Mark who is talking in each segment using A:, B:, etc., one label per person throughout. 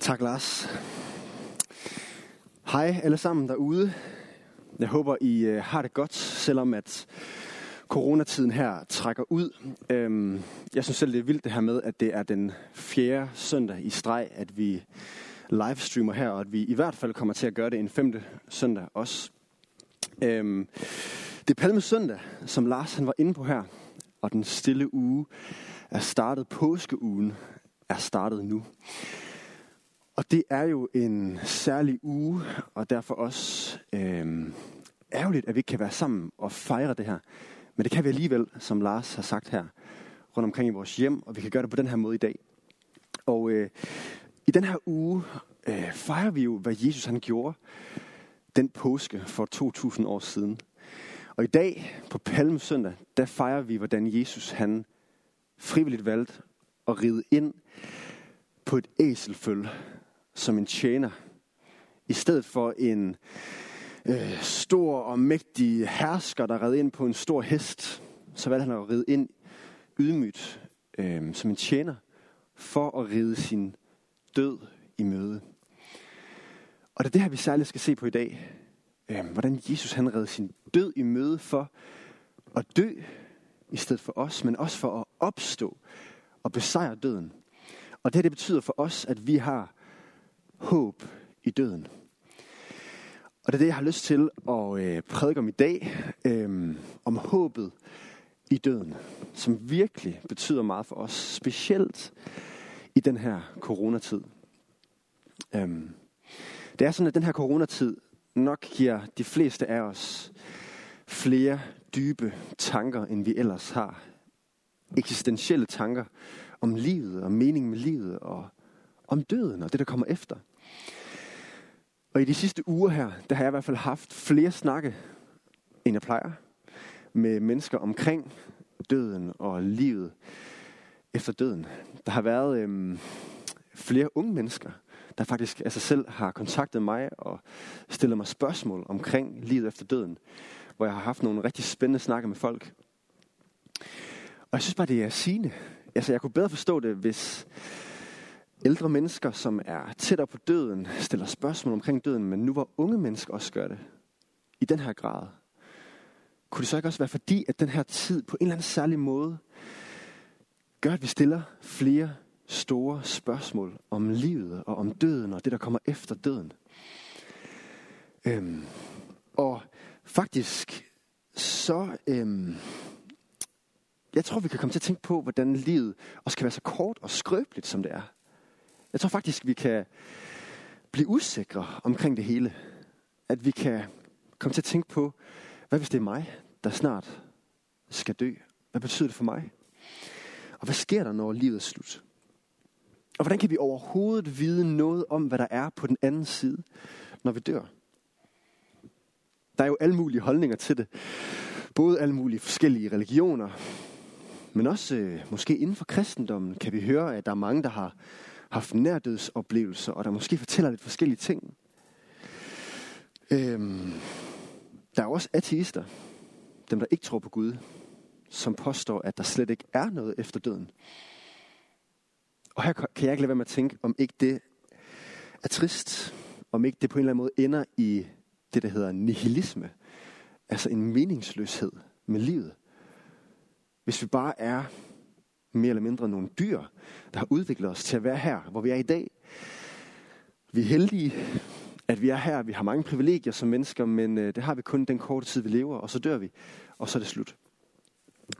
A: Tak, Lars. Hej alle sammen derude. Jeg håber, I øh, har det godt, selvom at coronatiden her trækker ud. Øhm, jeg synes selv, det er vildt det her med, at det er den fjerde søndag i streg, at vi livestreamer her, og at vi i hvert fald kommer til at gøre det en femte søndag også. Øhm, det er Palme Søndag, som Lars han var inde på her, og den stille uge er startet. Påskeugen er startet nu. Og det er jo en særlig uge, og derfor også øh, ærgerligt, at vi ikke kan være sammen og fejre det her. Men det kan vi alligevel, som Lars har sagt her, rundt omkring i vores hjem, og vi kan gøre det på den her måde i dag. Og øh, i den her uge øh, fejrer vi jo, hvad Jesus han gjorde den påske for 2000 år siden. Og i dag, på Palmesøndag, der fejrer vi, hvordan Jesus han frivilligt valgte at ride ind på et æselføl som en tjener, i stedet for en øh, stor og mægtig hersker, der red ind på en stor hest, så valgte han at ride ind ydmygt øh, som en tjener, for at ride sin død i møde. Og det er det her, vi særligt skal se på i dag. Øh, hvordan Jesus han redde sin død i møde for at dø i stedet for os, men også for at opstå og besejre døden. Og det her, det betyder for os, at vi har håb i døden. Og det er det, jeg har lyst til at øh, prædike om i dag, øh, om håbet i døden, som virkelig betyder meget for os, specielt i den her coronatid. Øh, det er sådan, at den her coronatid nok giver de fleste af os flere dybe tanker, end vi ellers har. Eksistentielle tanker om livet og mening med livet og om døden og det, der kommer efter. Og i de sidste uger her, der har jeg i hvert fald haft flere snakke, end jeg plejer, med mennesker omkring døden og livet efter døden. Der har været øhm, flere unge mennesker, der faktisk af sig selv har kontaktet mig og stillet mig spørgsmål omkring livet efter døden, hvor jeg har haft nogle rigtig spændende snakke med folk. Og jeg synes bare, det er sigende. Altså, jeg kunne bedre forstå det, hvis ældre mennesker, som er tættere på døden, stiller spørgsmål omkring døden, men nu hvor unge mennesker også gør det, i den her grad, kunne det så ikke også være fordi, at den her tid på en eller anden særlig måde, gør, at vi stiller flere store spørgsmål om livet og om døden og det, der kommer efter døden. Øhm, og faktisk så, øhm, jeg tror, vi kan komme til at tænke på, hvordan livet også kan være så kort og skrøbeligt, som det er. Jeg tror faktisk, vi kan blive usikre omkring det hele. At vi kan komme til at tænke på, hvad hvis det er mig, der snart skal dø? Hvad betyder det for mig? Og hvad sker der, når livet er slut? Og hvordan kan vi overhovedet vide noget om, hvad der er på den anden side, når vi dør? Der er jo alle mulige holdninger til det. Både alle mulige forskellige religioner, men også øh, måske inden for kristendommen kan vi høre, at der er mange, der har haft nærdødsoplevelser, og der måske fortæller lidt forskellige ting. Øhm, der er også ateister, dem der ikke tror på Gud, som påstår, at der slet ikke er noget efter døden. Og her kan jeg ikke lade være med at tænke, om ikke det er trist, om ikke det på en eller anden måde ender i det, der hedder nihilisme. Altså en meningsløshed med livet. Hvis vi bare er mere eller mindre nogle dyr, der har udviklet os til at være her, hvor vi er i dag. Vi er heldige, at vi er her. Vi har mange privilegier som mennesker, men øh, det har vi kun den korte tid, vi lever, og så dør vi, og så er det slut.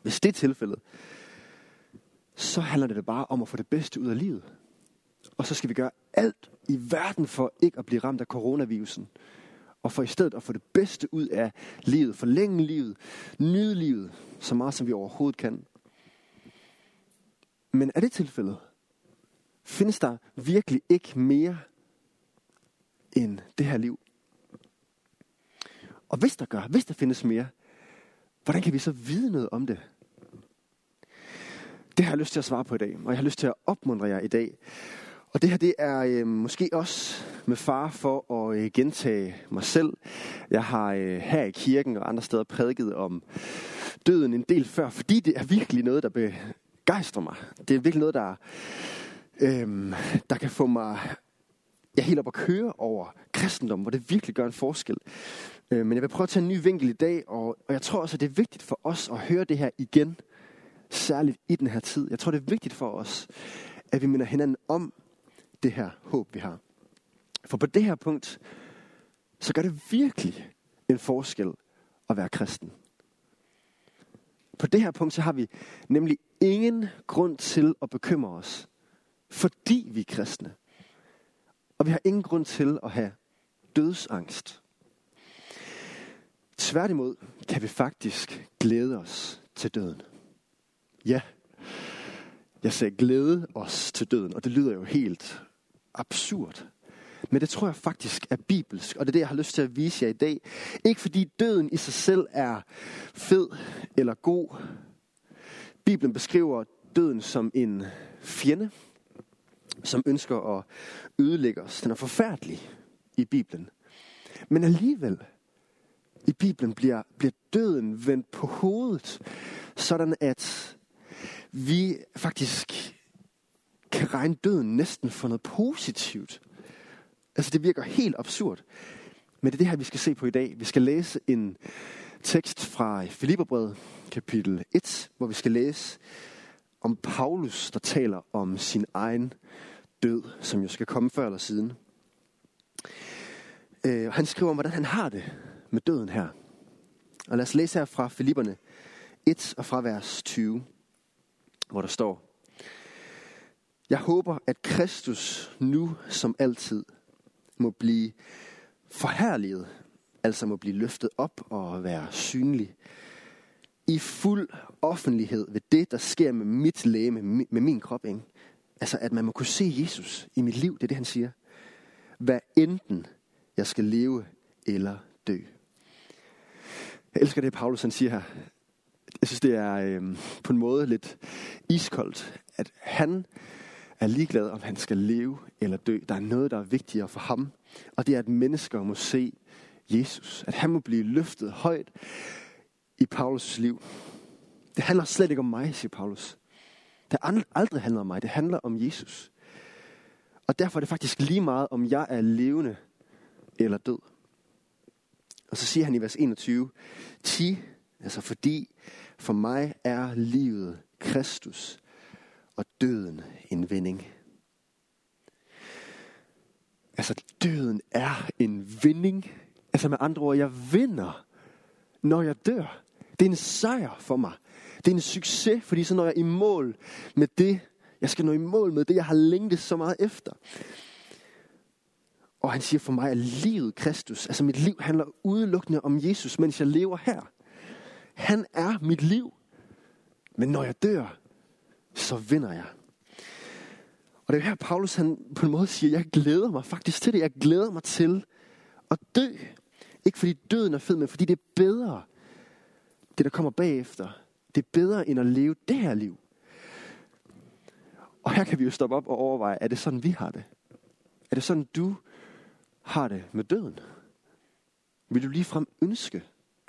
A: Hvis det er tilfældet, så handler det bare om at få det bedste ud af livet. Og så skal vi gøre alt i verden for ikke at blive ramt af coronavirusen. Og for i stedet at få det bedste ud af livet, forlænge livet, nyde livet, så meget som vi overhovedet kan. Men er det tilfældet? Findes der virkelig ikke mere end det her liv? Og hvis der gør, hvis der findes mere, hvordan kan vi så vide noget om det? Det har jeg lyst til at svare på i dag, og jeg har lyst til at opmuntre jer i dag. Og det her, det er øh, måske også med far for at øh, gentage mig selv. Jeg har øh, her i kirken og andre steder prædiket om døden en del før, fordi det er virkelig noget, der begejstrer mig. Det er virkelig noget, der, øhm, der kan få mig jeg helt op at køre over kristendom, hvor det virkelig gør en forskel. Øh, men jeg vil prøve at tage en ny vinkel i dag, og, og jeg tror også, at det er vigtigt for os at høre det her igen, særligt i den her tid. Jeg tror, det er vigtigt for os, at vi minder hinanden om det her håb, vi har. For på det her punkt, så gør det virkelig en forskel at være kristen. På det her punkt, så har vi nemlig ingen grund til at bekymre os, fordi vi er kristne. Og vi har ingen grund til at have dødsangst. Tværtimod kan vi faktisk glæde os til døden. Ja, jeg sagde glæde os til døden, og det lyder jo helt absurd. Men det tror jeg faktisk er bibelsk, og det er det, jeg har lyst til at vise jer i dag. Ikke fordi døden i sig selv er fed eller god. Bibelen beskriver døden som en fjende, som ønsker at ødelægge os. Den er forfærdelig i Bibelen. Men alligevel, i Bibelen bliver, bliver døden vendt på hovedet, sådan at vi faktisk kan regne døden næsten for noget positivt. Altså det virker helt absurd. Men det er det her, vi skal se på i dag. Vi skal læse en tekst fra Filipperbrevet, kapitel 1, hvor vi skal læse om Paulus, der taler om sin egen død, som jo skal komme før eller siden. Øh, han skriver om, hvordan han har det med døden her. Og lad os læse her fra Filipperne 1 og fra vers 20, hvor der står, Jeg håber, at Kristus nu som altid må blive forherliget, altså må blive løftet op og være synlig i fuld offentlighed ved det, der sker med mit læge, med min krop. Ikke? Altså, at man må kunne se Jesus i mit liv, det er det, han siger. Hvad enten jeg skal leve eller dø. Jeg elsker det, Paulus han siger her. Jeg synes, det er øh, på en måde lidt iskoldt, at han er ligeglad, om han skal leve eller dø. Der er noget, der er vigtigere for ham, og det er, at mennesker må se Jesus. At han må blive løftet højt i Paulus liv. Det handler slet ikke om mig, siger Paulus. Det har aldrig handlet om mig. Det handler om Jesus. Og derfor er det faktisk lige meget, om jeg er levende eller død. Og så siger han i vers 21, Ti, altså fordi for mig er livet Kristus, og døden en vinding. Altså døden er en vinding. Altså med andre ord, jeg vinder, når jeg dør. Det er en sejr for mig. Det er en succes, fordi så når jeg i mål med det, jeg skal nå i mål med det, jeg har længtes så meget efter. Og han siger for mig, at livet Kristus, altså mit liv handler udelukkende om Jesus, mens jeg lever her. Han er mit liv. Men når jeg dør, så vinder jeg. Og det er her, Paulus han på en måde siger, jeg glæder mig faktisk til det. Jeg glæder mig til at dø. Ikke fordi døden er fed, men fordi det er bedre. Det, der kommer bagefter, det er bedre end at leve det her liv. Og her kan vi jo stoppe op og overveje, er det sådan, vi har det? Er det sådan, du har det med døden? Vil du ligefrem ønske,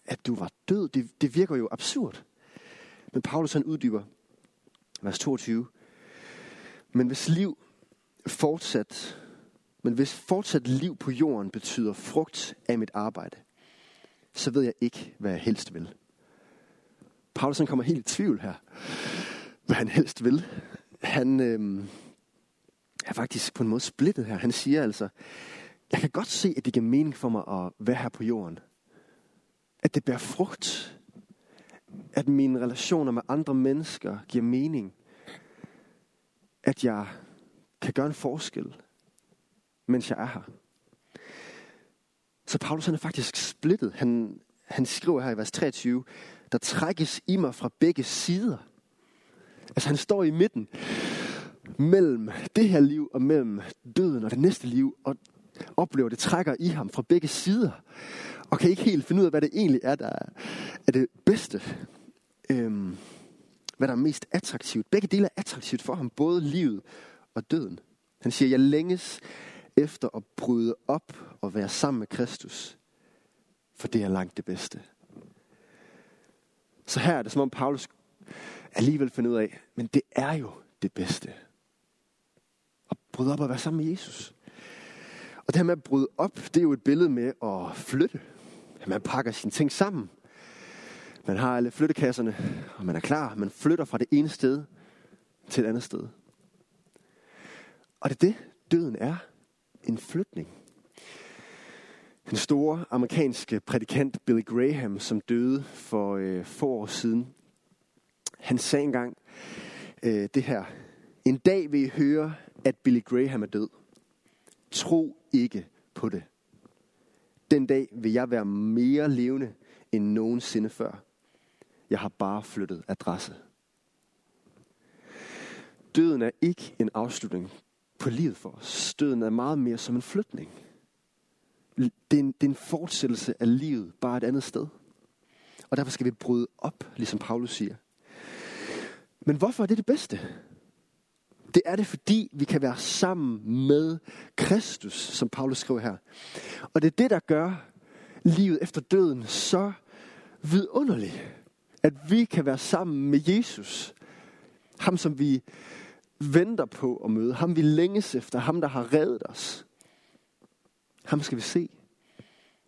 A: at du var død? Det, det virker jo absurd. Men Paulus han uddyber, vers 22. Men hvis liv fortsat, men hvis fortsat liv på jorden betyder frugt af mit arbejde, så ved jeg ikke, hvad jeg helst vil. Paulus han kommer helt i tvivl her, hvad han helst vil. Han øh, er faktisk på en måde splittet her. Han siger altså, jeg kan godt se, at det giver mening for mig at være her på jorden. At det bærer frugt. At mine relationer med andre mennesker giver mening. At jeg kan gøre en forskel, mens jeg er her. Så Paulus han er faktisk splittet. Han, han skriver her i vers 23, der trækkes i mig fra begge sider. Altså han står i midten mellem det her liv og mellem døden og det næste liv, og oplever, det trækker i ham fra begge sider, og kan ikke helt finde ud af, hvad det egentlig er, der er det bedste. Øhm, hvad der er mest attraktivt. Begge dele er attraktivt for ham, både livet og døden. Han siger, jeg længes efter at bryde op og være sammen med Kristus, for det er langt det bedste. Så her er det som om Paulus alligevel finder ud af, men det er jo det bedste. At bryde op og være sammen med Jesus. Og det her med at bryde op, det er jo et billede med at flytte. At man pakker sine ting sammen. Man har alle flyttekasserne, og man er klar. Man flytter fra det ene sted til et andet sted. Og det er det, døden er. En flytning. Den store amerikanske prædikant Billy Graham, som døde for øh, få år siden, han sagde engang øh, det her. En dag vil I høre, at Billy Graham er død. Tro ikke på det. Den dag vil jeg være mere levende end nogensinde før. Jeg har bare flyttet adresse. Døden er ikke en afslutning på livet for os. Døden er meget mere som en flytning. Det er en, det er en fortsættelse af livet, bare et andet sted. Og derfor skal vi bryde op, ligesom Paulus siger. Men hvorfor er det det bedste? Det er det, fordi vi kan være sammen med Kristus, som Paulus skriver her. Og det er det, der gør livet efter døden så vidunderligt. At vi kan være sammen med Jesus. Ham, som vi venter på at møde. Ham, vi længes efter. Ham, der har reddet os. Ham skal vi se.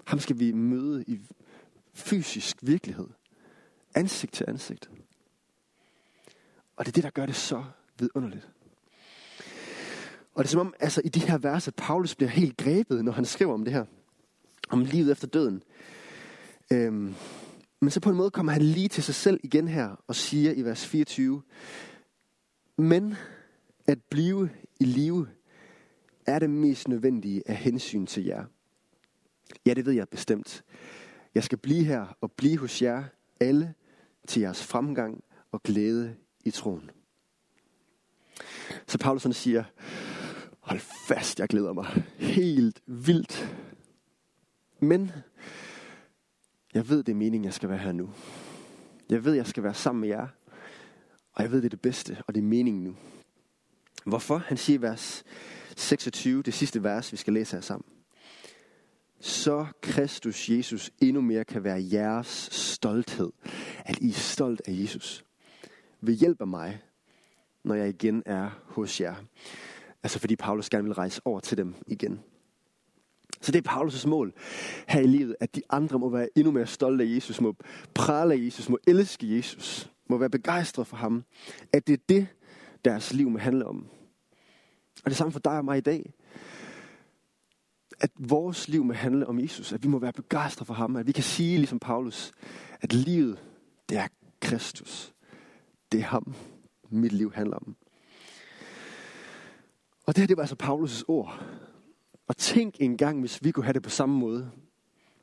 A: Ham skal vi møde i fysisk virkelighed. Ansigt til ansigt. Og det er det, der gør det så vidunderligt. Og det er som om, altså i de her vers, at Paulus bliver helt grebet, når han skriver om det her. Om livet efter døden. Øhm, men så på en måde kommer han lige til sig selv igen her og siger i vers 24. Men at blive i live er det mest nødvendige af hensyn til jer. Ja, det ved jeg bestemt. Jeg skal blive her og blive hos jer alle til jeres fremgang og glæde i troen. Så Paulus han siger, hold fast, jeg glæder mig helt vildt. Men jeg ved, det er meningen, jeg skal være her nu. Jeg ved, jeg skal være sammen med jer. Og jeg ved, det er det bedste, og det er meningen nu. Hvorfor? Han siger i vers 26, det sidste vers, vi skal læse her sammen. Så Kristus Jesus endnu mere kan være jeres stolthed. At I er stolt af Jesus. Ved hjælp af mig, når jeg igen er hos jer. Altså fordi Paulus gerne vil rejse over til dem igen. Så det er Paulus' mål her i livet, at de andre må være endnu mere stolte af Jesus, må prale af Jesus, må elske Jesus, må være begejstret for ham. At det er det, deres liv må handle om. Og det samme for dig og mig i dag. At vores liv må handle om Jesus. At vi må være begejstrede for ham. At vi kan sige, ligesom Paulus, at livet, det er Kristus. Det er ham, mit liv handler om. Og det her, det var altså Paulus' ord. Og tænk en gang, hvis vi kunne have det på samme måde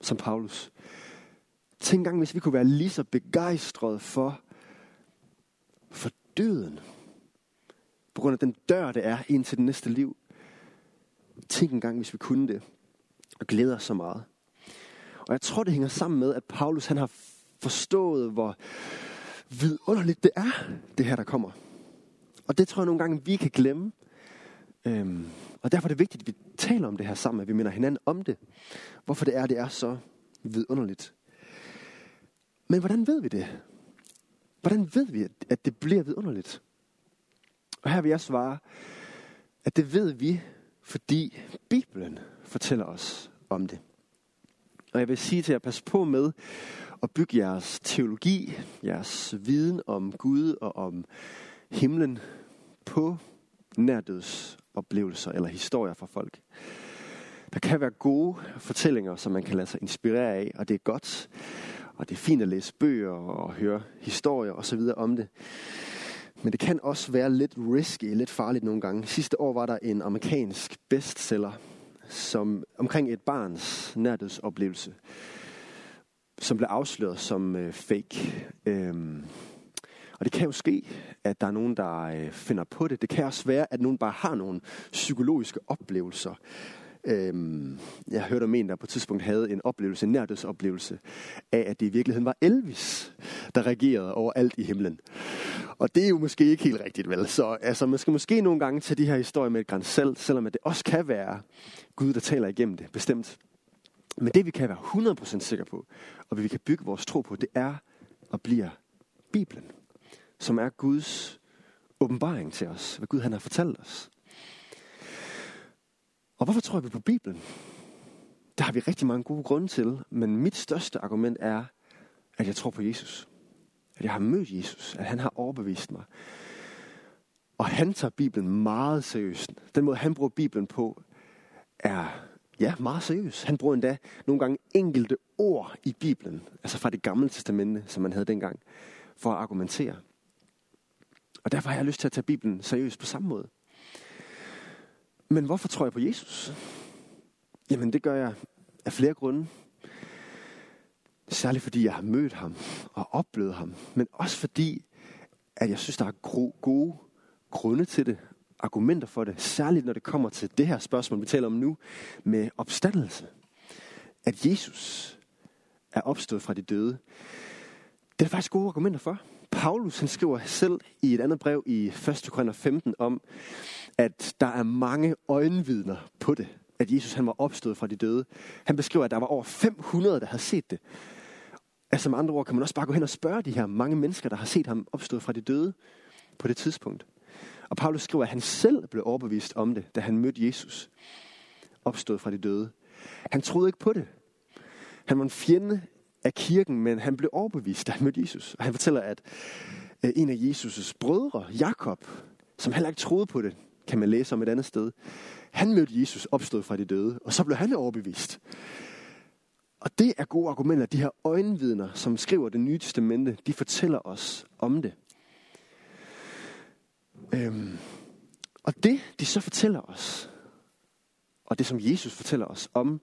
A: som Paulus. Tænk en gang, hvis vi kunne være lige så begejstrede for, for døden. På grund af den dør, det er ind til det næste liv. Tænk engang, hvis vi kunne det. Og glæder os så meget. Og jeg tror, det hænger sammen med, at Paulus han har forstået, hvor vidunderligt det er, det her, der kommer. Og det tror jeg nogle gange, vi kan glemme. Øhm, og derfor er det vigtigt, at vi taler om det her sammen, at vi minder hinanden om det. Hvorfor det er, det er så vidunderligt. Men hvordan ved vi det? Hvordan ved vi, at det bliver vidunderligt? Og her vil jeg svare, at det ved vi, fordi Bibelen fortæller os om det. Og jeg vil sige til jer, pas på med at bygge jeres teologi, jeres viden om Gud og om himlen på nærdødsoplevelser eller historier fra folk. Der kan være gode fortællinger, som man kan lade sig inspirere af, og det er godt. Og det er fint at læse bøger og høre historier osv. om det. Men det kan også være lidt risky, lidt farligt nogle gange. Sidste år var der en amerikansk bestseller som, omkring et barns nærdødsoplevelse, som blev afsløret som øh, fake. Øhm, og det kan jo ske, at der er nogen, der øh, finder på det. Det kan også være, at nogen bare har nogle psykologiske oplevelser. Øhm, jeg hørte om en, der på et tidspunkt havde en oplevelse, en nærdødsoplevelse, af at det i virkeligheden var Elvis, der regerede over alt i himlen. Og det er jo måske ikke helt rigtigt, vel? Så altså, man skal måske nogle gange tage de her historier med et græns salt, selvom det også kan være Gud, der taler igennem det, bestemt. Men det vi kan være 100% sikre på, og vi kan bygge vores tro på, det er og bliver Bibelen som er Guds åbenbaring til os. Hvad Gud han har fortalt os. Og hvorfor tror vi på Bibelen? Der har vi rigtig mange gode grunde til, men mit største argument er, at jeg tror på Jesus. At jeg har mødt Jesus, at han har overbevist mig. Og han tager Bibelen meget seriøst. Den måde, han bruger Bibelen på, er ja, meget seriøs. Han bruger endda nogle gange enkelte ord i Bibelen, altså fra det gamle testamente, som man havde dengang, for at argumentere. Og derfor har jeg lyst til at tage Bibelen seriøst på samme måde. Men hvorfor tror jeg på Jesus? Jamen det gør jeg af flere grunde. Særligt fordi jeg har mødt ham og oplevet ham. Men også fordi, at jeg synes, der er gode grunde til det. Argumenter for det. Særligt når det kommer til det her spørgsmål, vi taler om nu. Med opstandelse. At Jesus er opstået fra de døde. Det er der faktisk gode argumenter for. Paulus han skriver selv i et andet brev i 1. Korinther 15 om, at der er mange øjenvidner på det, at Jesus han var opstået fra de døde. Han beskriver, at der var over 500, der havde set det. Altså med andre ord kan man også bare gå hen og spørge de her mange mennesker, der har set ham opstået fra de døde på det tidspunkt. Og Paulus skriver, at han selv blev overbevist om det, da han mødte Jesus opstået fra de døde. Han troede ikke på det. Han var en fjende af kirken, men han blev overbevist, da han mødte Jesus. Og han fortæller, at øh, en af Jesus' brødre, Jakob, som heller ikke troede på det, kan man læse om et andet sted, han mødte Jesus opstået fra de døde, og så blev han overbevist. Og det er gode argumenter. De her øjenvidner, som skriver det nye testamente, de fortæller os om det. Øhm, og det, de så fortæller os, og det som Jesus fortæller os om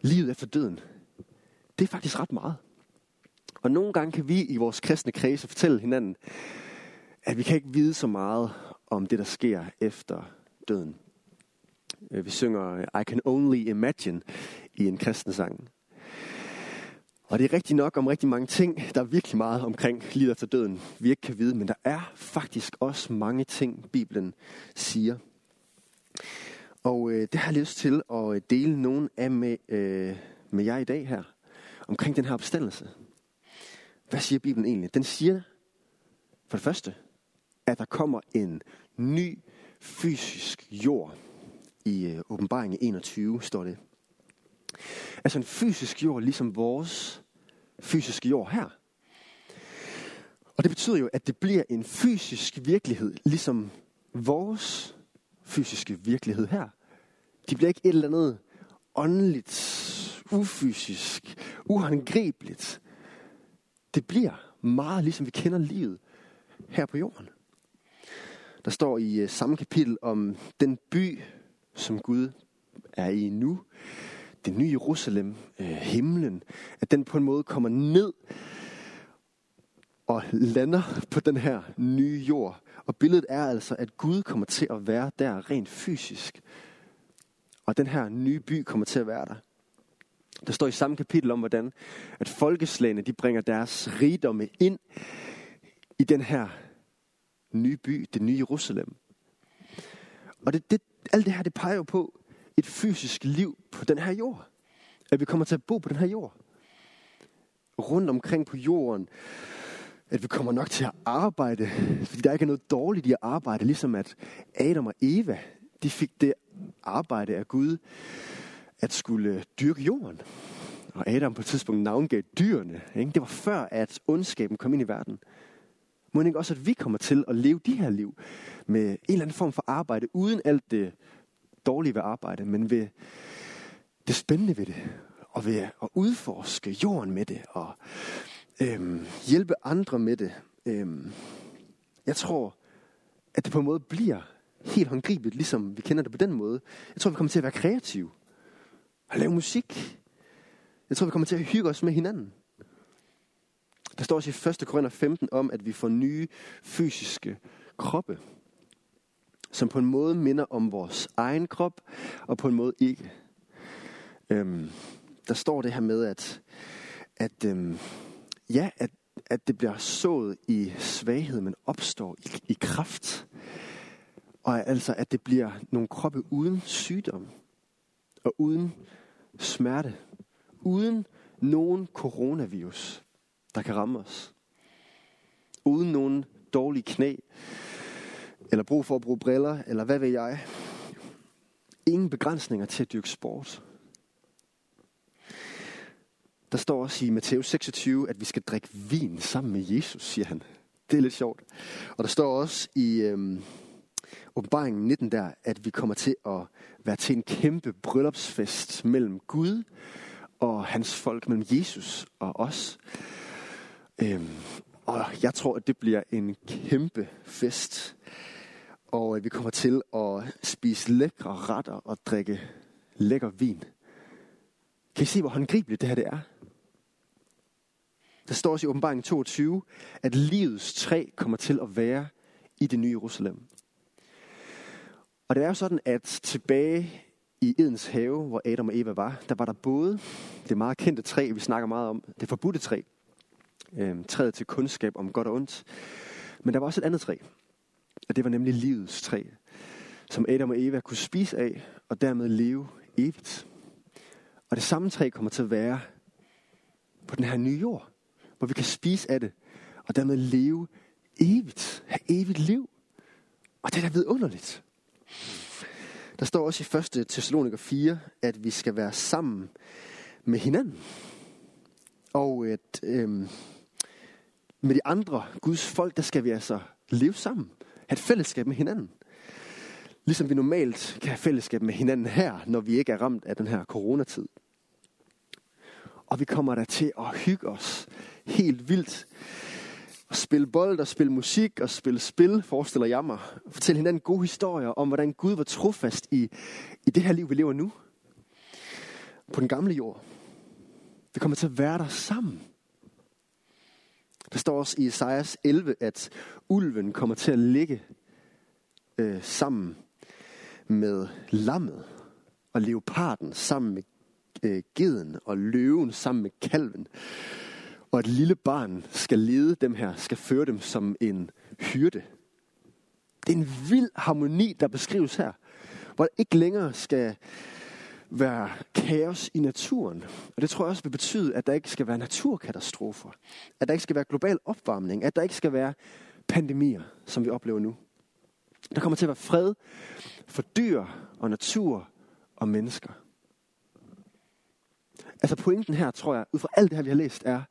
A: livet efter døden, det er faktisk ret meget. Og nogle gange kan vi i vores kristne kredse fortælle hinanden, at vi kan ikke vide så meget om det, der sker efter døden. Øh, vi synger I can only imagine i en kristen sang. Og det er rigtigt nok om rigtig mange ting. Der er virkelig meget omkring livet efter døden, vi ikke kan vide. Men der er faktisk også mange ting, Bibelen siger. Og øh, det har jeg lyst til at dele nogen af med, øh, med jer i dag her omkring den her opstandelse. Hvad siger Bibelen egentlig? Den siger for det første, at der kommer en ny fysisk jord. I øh, åbenbaringen 21 står det. Altså en fysisk jord, ligesom vores fysiske jord her. Og det betyder jo, at det bliver en fysisk virkelighed, ligesom vores fysiske virkelighed her. De bliver ikke et eller andet åndeligt ufysisk, uhåndgribeligt. Det bliver meget ligesom vi kender livet her på jorden. Der står i øh, samme kapitel om den by, som Gud er i nu, det nye Jerusalem, øh, himlen, at den på en måde kommer ned og lander på den her nye jord. Og billedet er altså, at Gud kommer til at være der rent fysisk. Og den her nye by kommer til at være der. Der står i samme kapitel om, hvordan at folkeslagene de bringer deres rigdomme ind i den her nye by, det nye Jerusalem. Og det, det, alt det her, det peger jo på et fysisk liv på den her jord. At vi kommer til at bo på den her jord. Rundt omkring på jorden. At vi kommer nok til at arbejde. Fordi der ikke er noget dårligt i at arbejde. Ligesom at Adam og Eva, de fik det arbejde af Gud at skulle dyrke jorden. Og Adam på et tidspunkt navngav dyrene. Ikke? Det var før, at ondskaben kom ind i verden. Må ikke også, at vi kommer til at leve de her liv med en eller anden form for arbejde, uden alt det dårlige ved arbejde, men ved det spændende ved det, og ved at udforske jorden med det, og øhm, hjælpe andre med det. Øhm, jeg tror, at det på en måde bliver helt håndgribeligt, ligesom vi kender det på den måde. Jeg tror, vi kommer til at være kreative og lave musik. Jeg tror, vi kommer til at hygge os med hinanden. Der står også i 1. Korinther 15 om, at vi får nye fysiske kroppe, som på en måde minder om vores egen krop, og på en måde ikke. Øhm, der står det her med, at, at øhm, ja, at, at det bliver sået i svaghed, men opstår i, i kraft. Og altså, at det bliver nogle kroppe uden sygdom, og uden smerte, uden nogen coronavirus, der kan ramme os. Uden nogen dårlige knæ, eller brug for at bruge briller, eller hvad ved jeg. ingen begrænsninger til at dyrke sport. Der står også i Matthæus 26, at vi skal drikke vin sammen med Jesus, siger han. Det er lidt sjovt. Og der står også i øhm, åbenbaringen 19 der, at vi kommer til at være til en kæmpe bryllupsfest mellem Gud og hans folk, mellem Jesus og os. Øhm, og jeg tror, at det bliver en kæmpe fest. Og øh, vi kommer til at spise lækre retter og drikke lækker vin. Kan I se, hvor håndgribeligt det her det er? Der står også i åbenbaringen 22, at livets træ kommer til at være i det nye Jerusalem. Og det er jo sådan, at tilbage i Edens have, hvor Adam og Eva var, der var der både det meget kendte træ, vi snakker meget om, det forbudte træ, øh, træet til kundskab om godt og ondt. Men der var også et andet træ, og det var nemlig livets træ, som Adam og Eva kunne spise af, og dermed leve evigt. Og det samme træ kommer til at være på den her nye jord, hvor vi kan spise af det, og dermed leve evigt, have evigt liv. Og det er da vidunderligt. Der står også i 1. Thessaloniker 4, at vi skal være sammen med hinanden. Og at øh, med de andre Guds folk, der skal vi altså leve sammen. Have et fællesskab med hinanden. Ligesom vi normalt kan have fællesskab med hinanden her, når vi ikke er ramt af den her coronatid. Og vi kommer der til at hygge os helt vildt at spille bold og spille musik og spille spil, forestiller jeg mig. Fortælle hinanden gode historier om, hvordan Gud var trofast i, i det her liv, vi lever nu. På den gamle jord. Vi kommer til at være der sammen. Der står også i Esajas 11, at ulven kommer til at ligge øh, sammen med lammet, og leoparden sammen med øh, geden, og løven sammen med kalven. Og et lille barn skal lede dem her, skal føre dem som en hyrde. Det er en vild harmoni, der beskrives her, hvor der ikke længere skal være kaos i naturen. Og det tror jeg også vil betyde, at der ikke skal være naturkatastrofer. At der ikke skal være global opvarmning. At der ikke skal være pandemier, som vi oplever nu. Der kommer til at være fred for dyr og natur og mennesker. Altså pointen her, tror jeg, ud fra alt det her, vi har læst, er,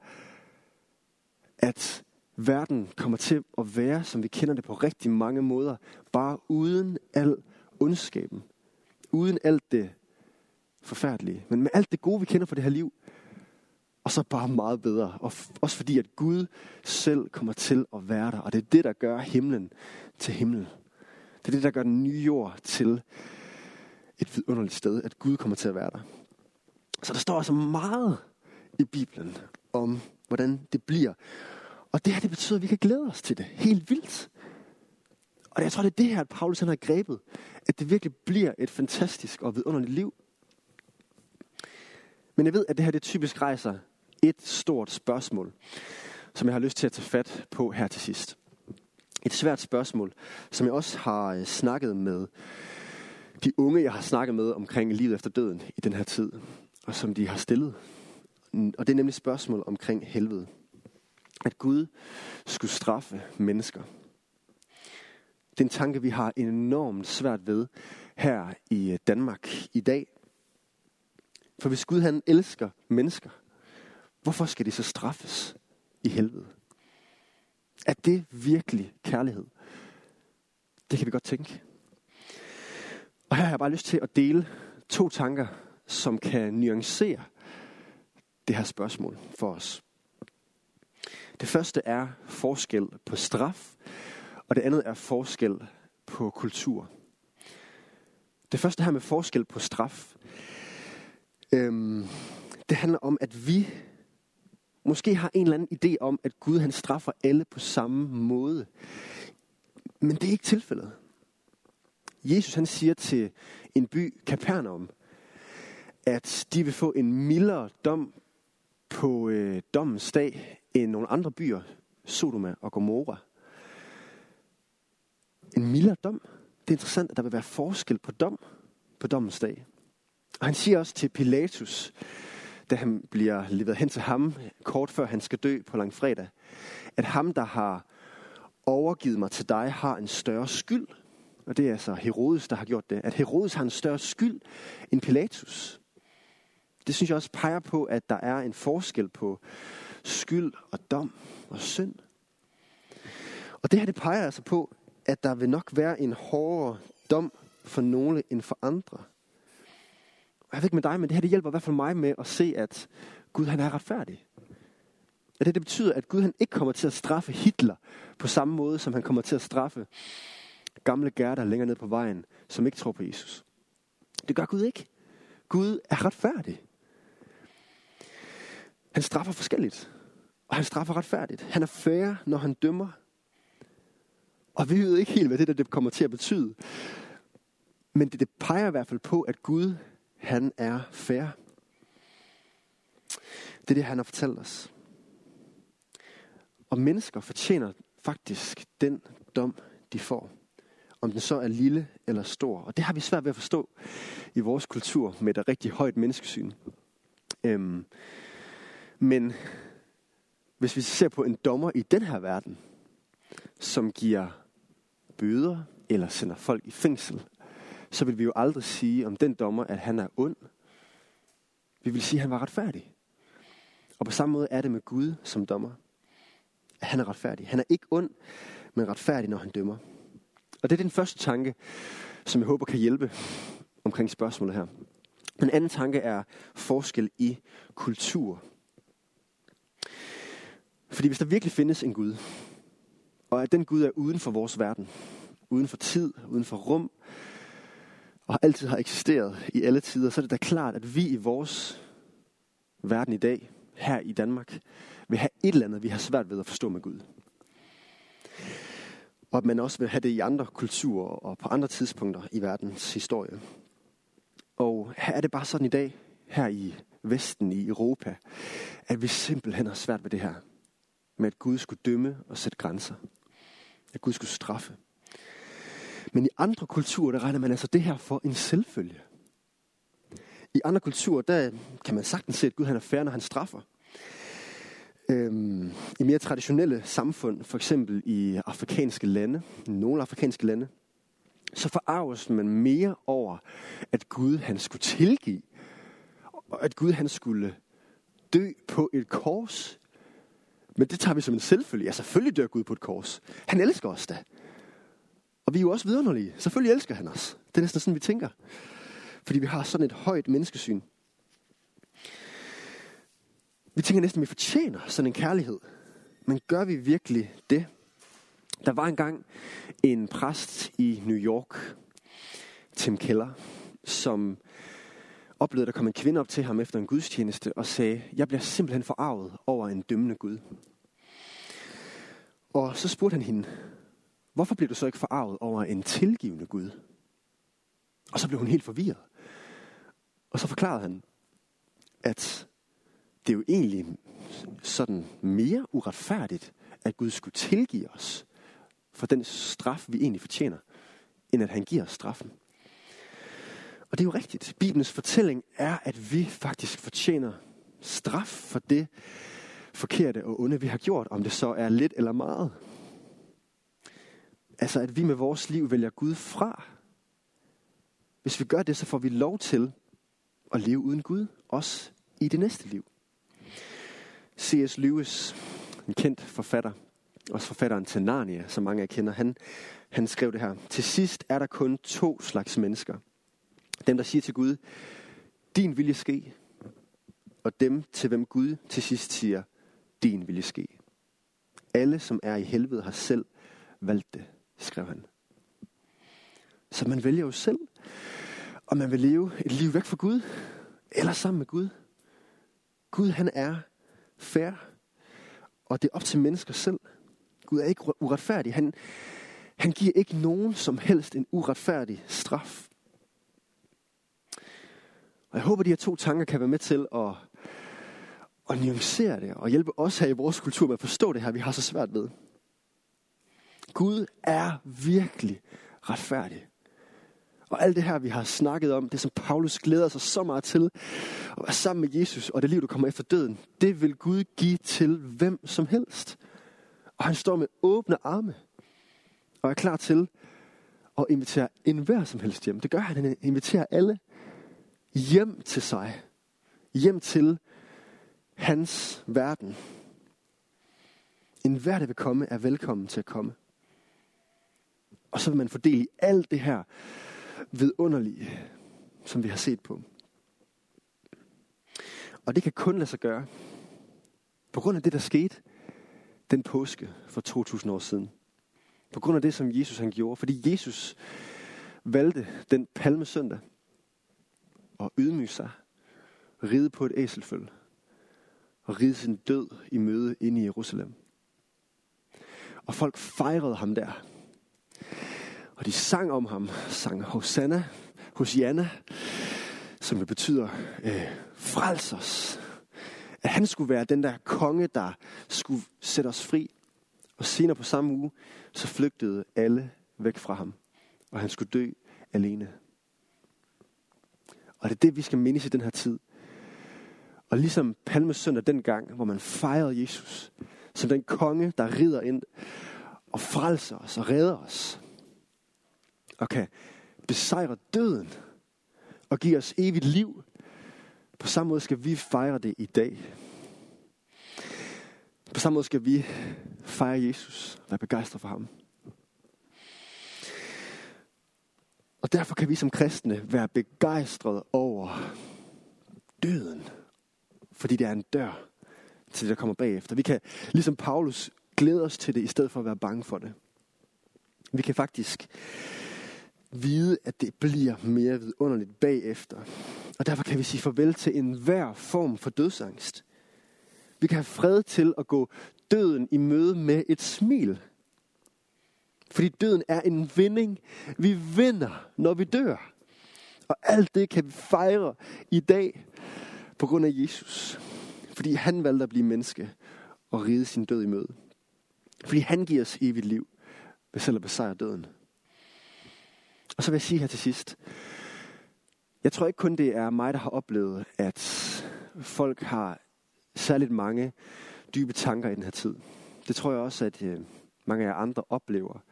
A: at verden kommer til at være, som vi kender det på rigtig mange måder, bare uden al ondskaben. Uden alt det forfærdelige. Men med alt det gode, vi kender fra det her liv, og så bare meget bedre. Og også fordi, at Gud selv kommer til at være der. Og det er det, der gør himlen til himmel. Det er det, der gør den nye jord til et vidunderligt sted, at Gud kommer til at være der. Så der står altså meget i Bibelen om, hvordan det bliver. Og det her, det betyder, at vi kan glæde os til det. Helt vildt. Og jeg tror, det er det her, at Paulus han har grebet. At det virkelig bliver et fantastisk og vidunderligt liv. Men jeg ved, at det her det typisk rejser et stort spørgsmål, som jeg har lyst til at tage fat på her til sidst. Et svært spørgsmål, som jeg også har øh, snakket med de unge, jeg har snakket med omkring livet efter døden i den her tid, og som de har stillet. Og det er nemlig spørgsmål omkring helvede. At Gud skulle straffe mennesker. Det er en tanke, vi har enormt svært ved her i øh, Danmark i dag. For hvis Gud han elsker mennesker, hvorfor skal de så straffes i helvede? Er det virkelig kærlighed? Det kan vi godt tænke. Og her har jeg bare lyst til at dele to tanker, som kan nuancere det her spørgsmål for os. Det første er forskel på straf, og det andet er forskel på kultur. Det første her med forskel på straf, øhm, det handler om, at vi måske har en eller anden idé om, at Gud han straffer alle på samme måde. Men det er ikke tilfældet. Jesus han siger til en by, Capernaum, at de vil få en mildere dom på øh, dommens dag end nogle andre byer, Sodoma og Gomorra. En mildere dom. Det er interessant, at der vil være forskel på dom på dommens dag. Og han siger også til Pilatus, da han bliver leveret hen til ham, kort før han skal dø på langfredag, at ham, der har overgivet mig til dig, har en større skyld og det er altså Herodes, der har gjort det, at Herodes har en større skyld end Pilatus. Det synes jeg også peger på, at der er en forskel på skyld og dom og synd. Og det her, det peger altså på, at der vil nok være en hårdere dom for nogle end for andre. Og jeg ved ikke med dig, men det her det hjælper i hvert fald mig med at se, at Gud han er retfærdig. At det, det betyder, at Gud han ikke kommer til at straffe Hitler på samme måde, som han kommer til at straffe gamle Gerda længere ned på vejen, som ikke tror på Jesus. Det gør Gud ikke. Gud er retfærdig. Han straffer forskelligt. Og han straffer retfærdigt. Han er fair, når han dømmer. Og vi ved ikke helt, hvad det der det kommer til at betyde. Men det, det peger i hvert fald på, at Gud, han er fair. Det er det, han har fortalt os. Og mennesker fortjener faktisk den dom, de får. Om den så er lille eller stor. Og det har vi svært ved at forstå i vores kultur med et rigtig højt menneskesyn. Øhm, men hvis vi ser på en dommer i den her verden, som giver bøder eller sender folk i fængsel, så vil vi jo aldrig sige om den dommer, at han er ond. Vi vil sige, at han var retfærdig. Og på samme måde er det med Gud som dommer. At han er retfærdig. Han er ikke ond, men retfærdig, når han dømmer. Og det er den første tanke, som jeg håber kan hjælpe omkring spørgsmålet her. Den anden tanke er forskel i kultur. Fordi hvis der virkelig findes en Gud, og at den Gud er uden for vores verden, uden for tid, uden for rum, og altid har eksisteret i alle tider, så er det da klart, at vi i vores verden i dag, her i Danmark, vil have et eller andet, vi har svært ved at forstå med Gud. Og at man også vil have det i andre kulturer og på andre tidspunkter i verdens historie. Og her er det bare sådan i dag, her i Vesten, i Europa, at vi simpelthen har svært ved det her. Med at Gud skulle dømme og sætte grænser. At Gud skulle straffe. Men i andre kulturer, der regner man altså det her for en selvfølge. I andre kulturer, der kan man sagtens se, at Gud han er færre, når han straffer. Øhm, I mere traditionelle samfund, for eksempel i afrikanske lande, nogle afrikanske lande, så forarves man mere over, at Gud han skulle tilgive, og at Gud han skulle dø på et kors. Men det tager vi som en selvfølge. Ja, selvfølgelig dør Gud på et kors. Han elsker os da. Og vi er jo også vidunderlige. Selvfølgelig elsker han os. Det er næsten sådan, vi tænker. Fordi vi har sådan et højt menneskesyn. Vi tænker næsten, at vi fortjener sådan en kærlighed. Men gør vi virkelig det? Der var engang en præst i New York, Tim Keller, som oplevede, at der kom en kvinde op til ham efter en gudstjeneste og sagde, jeg bliver simpelthen forarvet over en dømmende Gud. Og så spurgte han hende, hvorfor bliver du så ikke forarvet over en tilgivende Gud? Og så blev hun helt forvirret. Og så forklarede han, at det er jo egentlig sådan mere uretfærdigt, at Gud skulle tilgive os for den straf, vi egentlig fortjener, end at han giver os straffen. Og det er jo rigtigt. Bibelens fortælling er, at vi faktisk fortjener straf for det forkerte og onde, vi har gjort, om det så er lidt eller meget. Altså, at vi med vores liv vælger Gud fra. Hvis vi gør det, så får vi lov til at leve uden Gud, også i det næste liv. C.S. Lewis, en kendt forfatter, også forfatteren til Narnia, som mange af kender, han, han skrev det her. Til sidst er der kun to slags mennesker. Dem, der siger til Gud, din vilje ske, og dem, til hvem Gud til sidst siger, din vilje ske. Alle, som er i helvede, har selv valgt det, skrev han. Så man vælger jo selv, om man vil leve et liv væk fra Gud, eller sammen med Gud. Gud, han er fair, og det er op til mennesker selv. Gud er ikke uretfærdig. Han, han giver ikke nogen som helst en uretfærdig straf. Og jeg håber, at de her to tanker kan være med til at, at nuancere det, og hjælpe os her i vores kultur med at forstå det her, vi har så svært ved. Gud er virkelig retfærdig. Og alt det her, vi har snakket om, det som Paulus glæder sig så meget til, at være sammen med Jesus, og det liv, du kommer efter døden, det vil Gud give til hvem som helst. Og han står med åbne arme, og er klar til at invitere enhver som helst hjem. Det gør han. Han inviterer alle hjem til sig. Hjem til hans verden. En hver, der vil komme, er velkommen til at komme. Og så vil man fordele i alt det her vidunderlige, som vi har set på. Og det kan kun lade sig gøre på grund af det, der skete den påske for 2000 år siden. På grund af det, som Jesus han gjorde. Fordi Jesus valgte den palmesøndag og ydmyge sig, ride på et æselføl og ride sin død i møde inde i Jerusalem. Og folk fejrede ham der. Og de sang om ham, sang Hosanna, Hosianna, som det betyder, øh, frels os. At han skulle være den der konge, der skulle sætte os fri. Og senere på samme uge, så flygtede alle væk fra ham. Og han skulle dø alene. Og det er det, vi skal mindes i den her tid. Og ligesom Palmesøndag dengang, hvor man fejrede Jesus, som den konge, der rider ind og frelser os og redder os. Og kan besejre døden og give os evigt liv. På samme måde skal vi fejre det i dag. På samme måde skal vi fejre Jesus og være begejstret for ham. Og derfor kan vi som kristne være begejstrede over døden. Fordi det er en dør til det, der kommer bagefter. Vi kan, ligesom Paulus, glæde os til det, i stedet for at være bange for det. Vi kan faktisk vide, at det bliver mere vidunderligt bagefter. Og derfor kan vi sige farvel til enhver form for dødsangst. Vi kan have fred til at gå døden i møde med et smil. Fordi døden er en vinding. Vi vinder, når vi dør. Og alt det kan vi fejre i dag på grund af Jesus. Fordi han valgte at blive menneske og ride sin død i møde. Fordi han giver os evigt liv ved selv at besejre døden. Og så vil jeg sige her til sidst. Jeg tror ikke kun det er mig, der har oplevet, at folk har særligt mange dybe tanker i den her tid. Det tror jeg også, at øh, mange af jer andre oplever.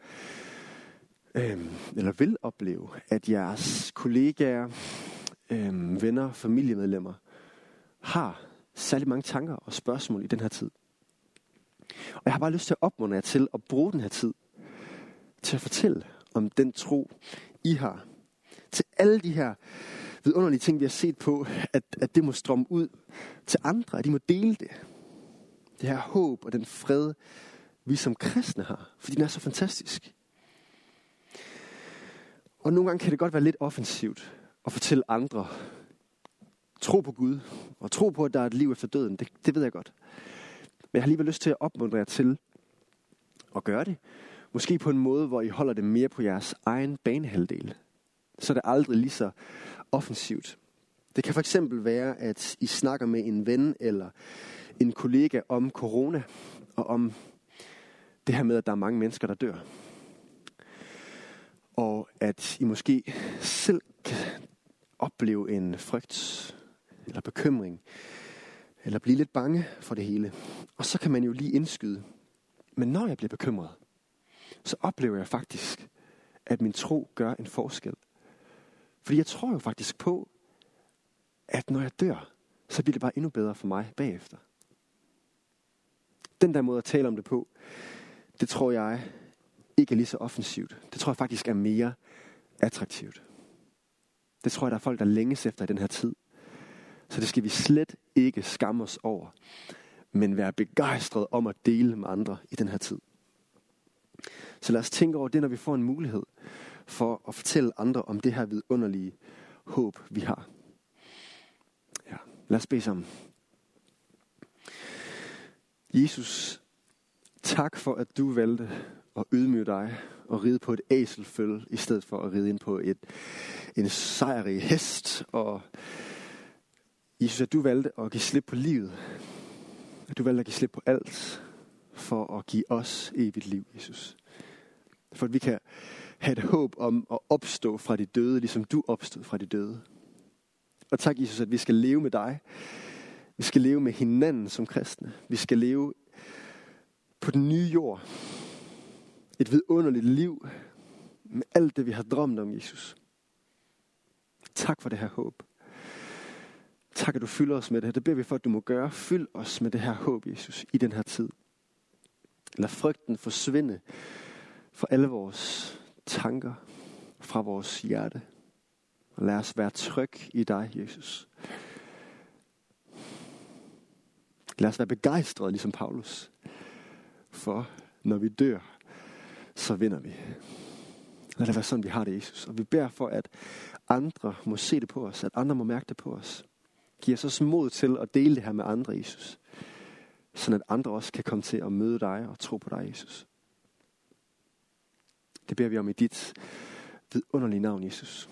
A: Øh, eller vil opleve, at jeres kollegaer, øh, venner, familiemedlemmer har særlig mange tanker og spørgsmål i den her tid. Og jeg har bare lyst til at opmuntre jer til at bruge den her tid til at fortælle om den tro, I har. Til alle de her vidunderlige ting, vi har set på, at, at det må strømme ud til andre, at de må dele det. Det her håb og den fred, vi som kristne har, fordi den er så fantastisk. Og nogle gange kan det godt være lidt offensivt at fortælle andre, tro på Gud, og tro på, at der er et liv efter døden. Det, det ved jeg godt. Men jeg har alligevel lyst til at opmuntre jer til at gøre det. Måske på en måde, hvor I holder det mere på jeres egen banehalvdel. Så er det aldrig lige så offensivt. Det kan for eksempel være, at I snakker med en ven eller en kollega om corona, og om det her med, at der er mange mennesker, der dør. Og at I måske selv kan opleve en frygt eller bekymring, eller blive lidt bange for det hele. Og så kan man jo lige indskyde. Men når jeg bliver bekymret, så oplever jeg faktisk, at min tro gør en forskel. Fordi jeg tror jo faktisk på, at når jeg dør, så bliver det bare endnu bedre for mig bagefter. Den der måde at tale om det på, det tror jeg ikke er lige så offensivt. Det tror jeg faktisk er mere attraktivt. Det tror jeg, der er folk, der længes efter i den her tid. Så det skal vi slet ikke skamme os over, men være begejstret om at dele med andre i den her tid. Så lad os tænke over det, når vi får en mulighed for at fortælle andre om det her vidunderlige håb, vi har. Ja, lad os bede sammen. Jesus, tak for, at du valgte at ydmyge dig og ride på et æselføl, i stedet for at ride ind på et, en sejrig hest. Og Jesus, at du valgte at give slip på livet. At du valgte at give slip på alt, for at give os evigt liv, Jesus. For at vi kan have et håb om at opstå fra de døde, ligesom du opstod fra de døde. Og tak, Jesus, at vi skal leve med dig. Vi skal leve med hinanden som kristne. Vi skal leve på den nye jord. Et vidunderligt liv med alt det, vi har drømt om, Jesus. Tak for det her håb. Tak, at du fylder os med det her. Det beder vi for, at du må gøre. Fyld os med det her håb, Jesus, i den her tid. Lad frygten forsvinde fra alle vores tanker, fra vores hjerte. Og lad os være tryg i dig, Jesus. Lad os være begejstrede, ligesom Paulus. For når vi dør, så vinder vi. Lad det være sådan, vi har det, Jesus. Og vi beder for, at andre må se det på os, at andre må mærke det på os. Giv os også mod til at dele det her med andre, Jesus. Sådan at andre også kan komme til at møde dig og tro på dig, Jesus. Det beder vi om i dit vidunderlige navn, Jesus.